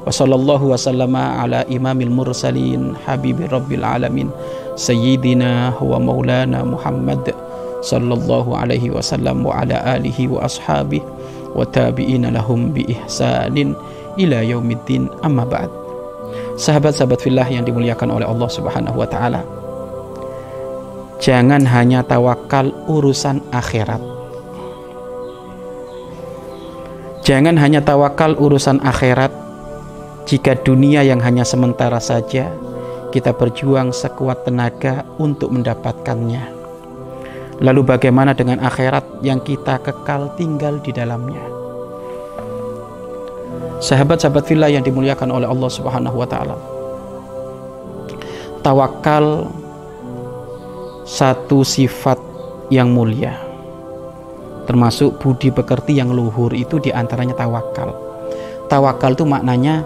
Wa sallallahu wa sallama ala imamil mursalin habibi rabbil alamin. Sayyidina wa maulana Muhammad sallallahu alaihi wasallam wa ala alihi wa ashabihi wa tabi'ina lahum bi ihsanin ila yaumiddin amma ba'd. Sahabat-sahabat fillah yang dimuliakan oleh Allah Subhanahu wa taala. Jangan hanya tawakal urusan akhirat. Jangan hanya tawakal urusan akhirat jika dunia yang hanya sementara saja kita berjuang sekuat tenaga untuk mendapatkannya. Lalu bagaimana dengan akhirat yang kita kekal tinggal di dalamnya? Sahabat-sahabat villa yang dimuliakan oleh Allah Subhanahu wa taala. Tawakal satu sifat yang mulia. Termasuk budi pekerti yang luhur itu di antaranya tawakal. Tawakal itu maknanya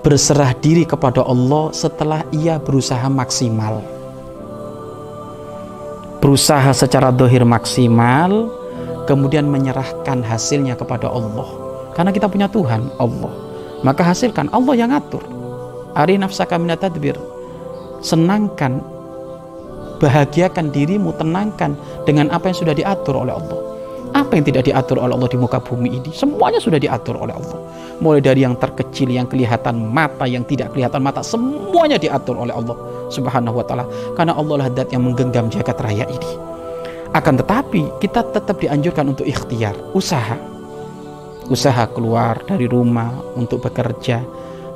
berserah diri kepada Allah setelah ia berusaha maksimal. Berusaha secara dohir maksimal, kemudian menyerahkan hasilnya kepada Allah. Karena kita punya Tuhan, Allah. Maka hasilkan, Allah yang atur. Ari nafsaka minatadbir. Senangkan, bahagiakan dirimu, tenangkan dengan apa yang sudah diatur oleh Allah. Apa yang tidak diatur oleh Allah di muka bumi ini? Semuanya sudah diatur oleh Allah. Mulai dari yang terkecil, yang kelihatan mata, yang tidak kelihatan mata, semuanya diatur oleh Allah Subhanahu wa taala. Karena Allah lah zat yang menggenggam jagat raya ini. Akan tetapi kita tetap dianjurkan untuk ikhtiar, usaha. Usaha keluar dari rumah untuk bekerja,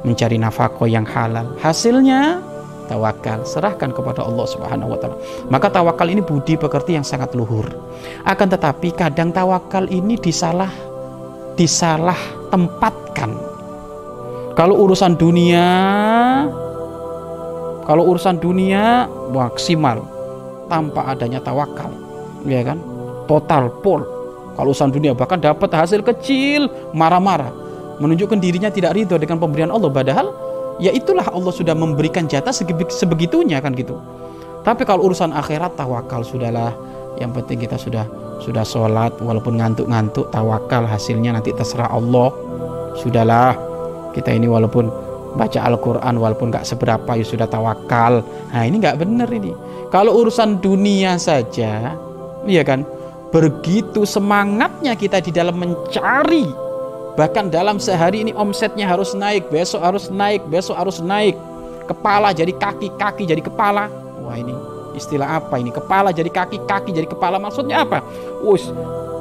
mencari nafkah yang halal. Hasilnya tawakal serahkan kepada Allah Subhanahu wa taala. Maka tawakal ini budi pekerti yang sangat luhur. Akan tetapi kadang tawakal ini disalah disalah tempatkan. Kalau urusan dunia kalau urusan dunia maksimal tanpa adanya tawakal, ya kan? Total pol. Kalau urusan dunia bahkan dapat hasil kecil marah-marah, menunjukkan dirinya tidak ridho dengan pemberian Allah padahal ya itulah Allah sudah memberikan jatah sebegitunya kan gitu. Tapi kalau urusan akhirat tawakal sudahlah. Yang penting kita sudah sudah sholat walaupun ngantuk-ngantuk tawakal hasilnya nanti terserah Allah. Sudahlah kita ini walaupun baca Al-Quran walaupun nggak seberapa ya sudah tawakal. Nah ini nggak benar ini. Kalau urusan dunia saja, iya kan, begitu semangatnya kita di dalam mencari Bahkan dalam sehari ini omsetnya harus naik, besok harus naik, besok harus naik. Kepala jadi kaki, kaki jadi kepala. Wah ini istilah apa ini? Kepala jadi kaki, kaki jadi kepala. Maksudnya apa? Us,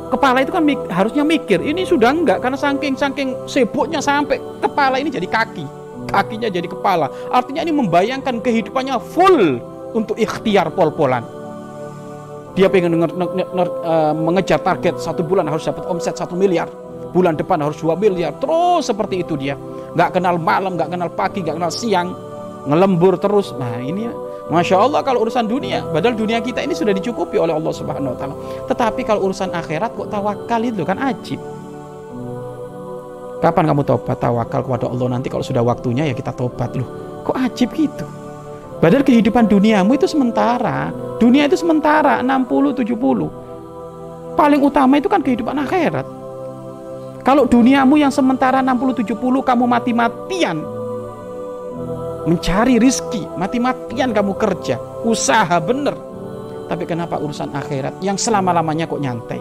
kepala itu kan harusnya mikir. Ini sudah enggak karena saking saking sibuknya sampai kepala ini jadi kaki, kakinya jadi kepala. Artinya ini membayangkan kehidupannya full untuk ikhtiar pol-polan. Dia pengen uh, mengejar target satu bulan harus dapat omset satu miliar bulan depan harus 2 miliar. Terus seperti itu dia. Nggak kenal malam nggak kenal pagi nggak kenal siang. Ngelembur terus. Nah ini Masya Allah kalau urusan dunia. Padahal dunia kita ini sudah dicukupi oleh Allah Subhanahu Wa Taala. Tetapi kalau urusan akhirat kok tawakal itu kan ajib. Kapan kamu tobat tawakal kepada Allah. Nanti kalau sudah waktunya ya kita tobat loh. Kok ajib gitu? Padahal kehidupan duniamu itu sementara. Dunia itu sementara 60 70 paling utama itu kan kehidupan akhirat kalau duniamu yang sementara 60-70 kamu mati-matian mencari rizki, mati-matian kamu kerja, usaha bener. Tapi kenapa urusan akhirat yang selama-lamanya kok nyantai?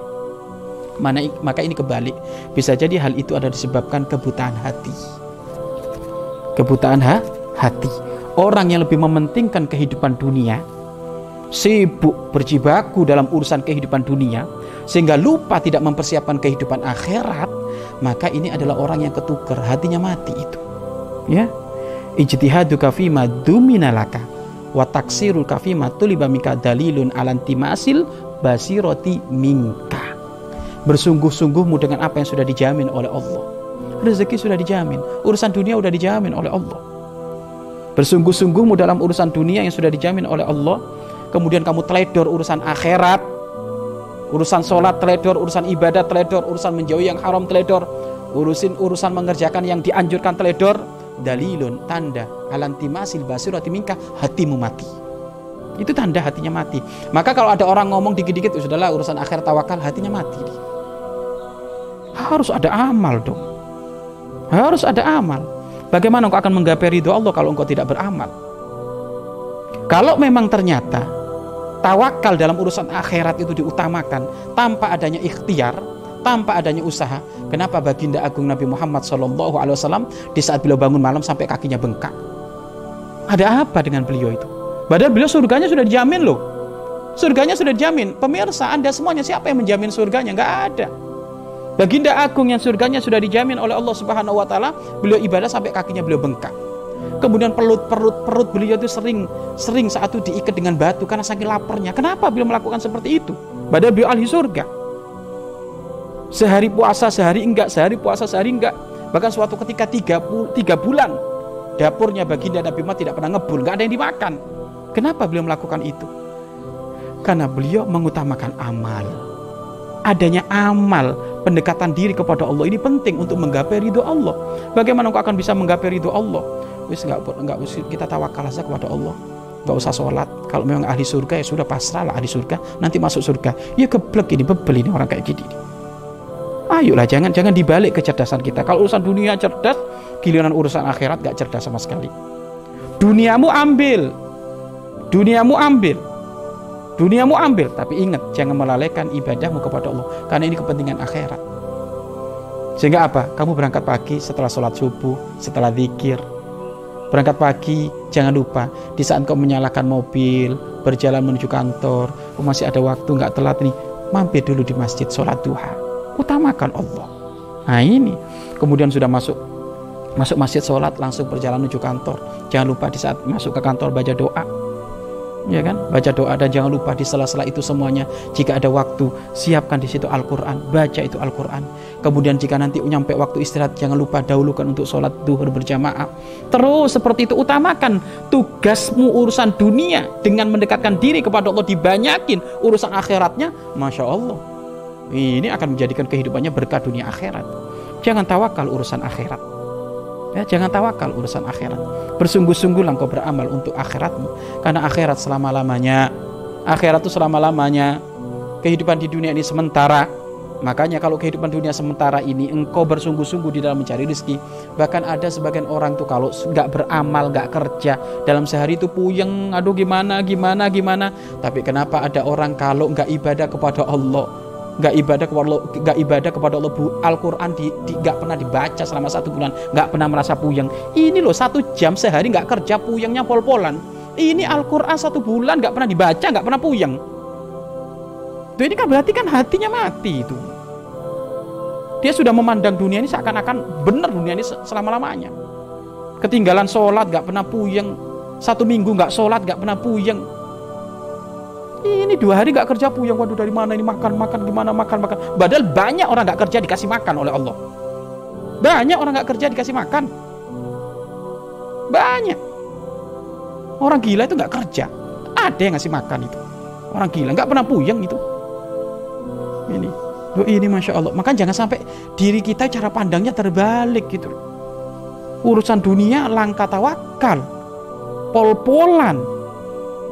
Mana, maka ini kebalik. Bisa jadi hal itu ada disebabkan kebutaan hati. Kebutaan ha? hati. Orang yang lebih mementingkan kehidupan dunia, sibuk berjibaku dalam urusan kehidupan dunia, sehingga lupa tidak mempersiapkan kehidupan akhirat, maka ini adalah orang yang ketukar, hatinya mati itu. Ya. Ijtihadu kafima duminalaka wa taksirul kafima tuliba mika dalilun alantimasil basiroti minka. Bersungguh-sungguhmu dengan apa yang sudah dijamin oleh Allah. rezeki sudah dijamin. Urusan dunia sudah dijamin oleh Allah. Bersungguh-sungguhmu dalam urusan dunia yang sudah dijamin oleh Allah. Kemudian kamu teledor urusan akhirat. Urusan sholat teledor, urusan ibadah teledor, urusan menjauhi yang haram teledor. Urusin urusan mengerjakan yang dianjurkan teledor. Dalilun, tanda, alantimasil basirati minka, hatimu mati. Itu tanda hatinya mati. Maka kalau ada orang ngomong dikit-dikit, ya sudahlah urusan akhir tawakal, hatinya mati. Harus ada amal dong. Harus ada amal. Bagaimana engkau akan menggapai ridho Allah kalau engkau tidak beramal? Kalau memang ternyata tawakal dalam urusan akhirat itu diutamakan tanpa adanya ikhtiar, tanpa adanya usaha, kenapa baginda agung Nabi Muhammad SAW di saat beliau bangun malam sampai kakinya bengkak? Ada apa dengan beliau itu? Padahal beliau surganya sudah dijamin loh. Surganya sudah dijamin. Pemirsa, Anda semuanya siapa yang menjamin surganya? Enggak ada. Baginda agung yang surganya sudah dijamin oleh Allah Subhanahu wa taala, beliau ibadah sampai kakinya beliau bengkak. Kemudian perut perut perut beliau itu sering sering saat itu diikat dengan batu karena saking laparnya. Kenapa beliau melakukan seperti itu? Padahal beliau ahli surga. Sehari puasa, sehari enggak, sehari puasa, sehari enggak. Bahkan suatu ketika tiga, tiga bulan dapurnya baginda Nabi Muhammad tidak pernah ngebul, enggak ada yang dimakan. Kenapa beliau melakukan itu? Karena beliau mengutamakan amal. Adanya amal, pendekatan diri kepada Allah ini penting untuk menggapai ridho Allah. Bagaimana engkau akan bisa menggapai ridho Allah? Wis enggak enggak kita tawakal saja kepada Allah. Enggak usah sholat. Kalau memang ahli surga ya sudah pasrahlah ahli surga. Nanti masuk surga. Ya keblek ini bebel ini orang kayak gini. Ayolah jangan jangan dibalik kecerdasan kita. Kalau urusan dunia cerdas, giliran urusan akhirat gak cerdas sama sekali. Duniamu ambil, Duniamu ambil. Duniamu ambil, tapi ingat jangan melalaikan ibadahmu kepada Allah karena ini kepentingan akhirat. Sehingga apa? Kamu berangkat pagi setelah sholat subuh, setelah zikir. Berangkat pagi, jangan lupa di saat kau menyalakan mobil, berjalan menuju kantor, kau masih ada waktu nggak telat nih, mampir dulu di masjid sholat duha. Utamakan Allah. Nah ini, kemudian sudah masuk masuk masjid sholat langsung berjalan menuju kantor. Jangan lupa di saat masuk ke kantor baca doa ya kan? Baca doa dan jangan lupa di sela-sela itu semuanya. Jika ada waktu siapkan di situ Al-Quran. Baca itu Al-Quran. Kemudian jika nanti nyampe waktu istirahat jangan lupa dahulukan untuk sholat duhur berjamaah. Terus seperti itu utamakan tugasmu urusan dunia dengan mendekatkan diri kepada Allah. Dibanyakin urusan akhiratnya Masya Allah. Ini akan menjadikan kehidupannya berkah dunia akhirat. Jangan tawakal urusan akhirat Ya, jangan tawakal urusan akhirat. Bersungguh-sungguhlah engkau beramal untuk akhiratmu. Karena akhirat selama-lamanya. Akhirat itu selama-lamanya. Kehidupan di dunia ini sementara. Makanya kalau kehidupan dunia sementara ini engkau bersungguh-sungguh di dalam mencari rezeki. Bahkan ada sebagian orang tuh kalau nggak beramal, nggak kerja dalam sehari itu puyeng, aduh gimana, gimana, gimana. Tapi kenapa ada orang kalau nggak ibadah kepada Allah, nggak ibadah kepada Allah, nggak ibadah kepada Allah Al-Quran di, di, nggak pernah dibaca selama satu bulan. Nggak pernah merasa puyeng. Ini loh satu jam sehari nggak kerja puyengnya pol-polan. Ini Al-Quran satu bulan nggak pernah dibaca nggak pernah puyeng. Itu ini kan berarti kan hatinya mati itu. Dia sudah memandang dunia ini seakan-akan benar dunia ini selama-lamanya. Ketinggalan sholat nggak pernah puyeng. Satu minggu nggak sholat nggak pernah puyeng ini dua hari gak kerja puyeng. Waduh dari mana ini? Makan makan gimana? Makan makan. Padahal banyak orang gak kerja dikasih makan oleh Allah. Banyak orang gak kerja dikasih makan. Banyak. Orang gila itu gak kerja. Ada yang ngasih makan itu. Orang gila gak pernah puyeng itu. Ini. Loh, ini masya Allah. Maka jangan sampai diri kita cara pandangnya terbalik gitu. Urusan dunia langka tawakal. Pol-polan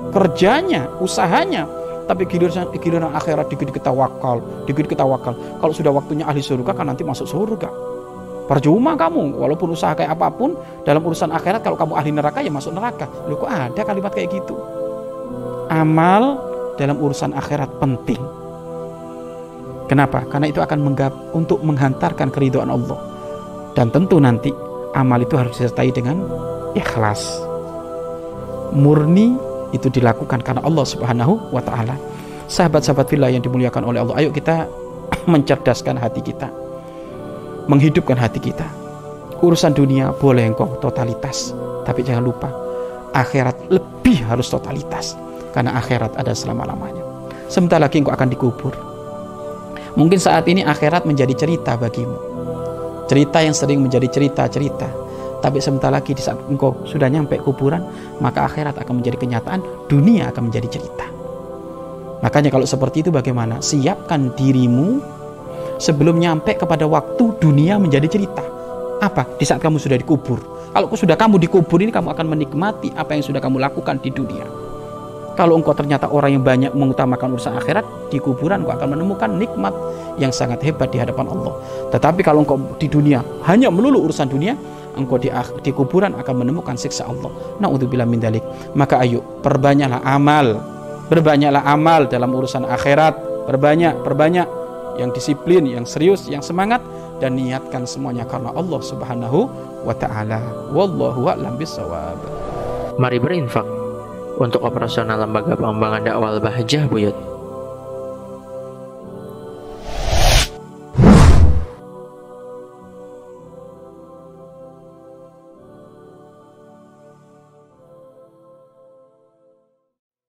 kerjanya, usahanya, tapi giliran giliran akhirat dikit-dikit tawakal, dikit-dikit tawakal. Kalau sudah waktunya ahli surga kan nanti masuk surga. Percuma kamu, walaupun usaha kayak apa pun dalam urusan akhirat kalau kamu ahli neraka ya masuk neraka. Loh kok ada kalimat kayak gitu? Amal dalam urusan akhirat penting. Kenapa? Karena itu akan menggap untuk menghantarkan keridhaan Allah. Dan tentu nanti amal itu harus disertai dengan ikhlas. Murni itu dilakukan karena Allah Subhanahu wa taala. Sahabat-sahabat villa yang dimuliakan oleh Allah, ayo kita mencerdaskan hati kita. Menghidupkan hati kita. Urusan dunia boleh engkau totalitas, tapi jangan lupa akhirat lebih harus totalitas karena akhirat ada selama-lamanya. Sebentar lagi engkau akan dikubur. Mungkin saat ini akhirat menjadi cerita bagimu. cerita yang sering menjadi cerita-cerita tapi sebentar lagi di saat engkau sudah nyampe kuburan maka akhirat akan menjadi kenyataan dunia akan menjadi cerita. Makanya kalau seperti itu bagaimana? Siapkan dirimu sebelum nyampe kepada waktu dunia menjadi cerita. Apa? Di saat kamu sudah dikubur. Kalau sudah kamu dikubur ini kamu akan menikmati apa yang sudah kamu lakukan di dunia. Kalau engkau ternyata orang yang banyak mengutamakan urusan akhirat di kuburan engkau akan menemukan nikmat yang sangat hebat di hadapan Allah. Tetapi kalau engkau di dunia hanya melulu urusan dunia engkau di, di kuburan akan menemukan siksa Allah. Nauzubillah min dalik. Maka ayo perbanyaklah amal. Berbanyaklah amal dalam urusan akhirat. Perbanyak, perbanyak yang disiplin, yang serius, yang semangat dan niatkan semuanya karena Allah Subhanahu wa taala. Wallahu a'lam bissawab. Mari berinfak untuk operasional lembaga pengembangan dakwah Bahjah Buyut.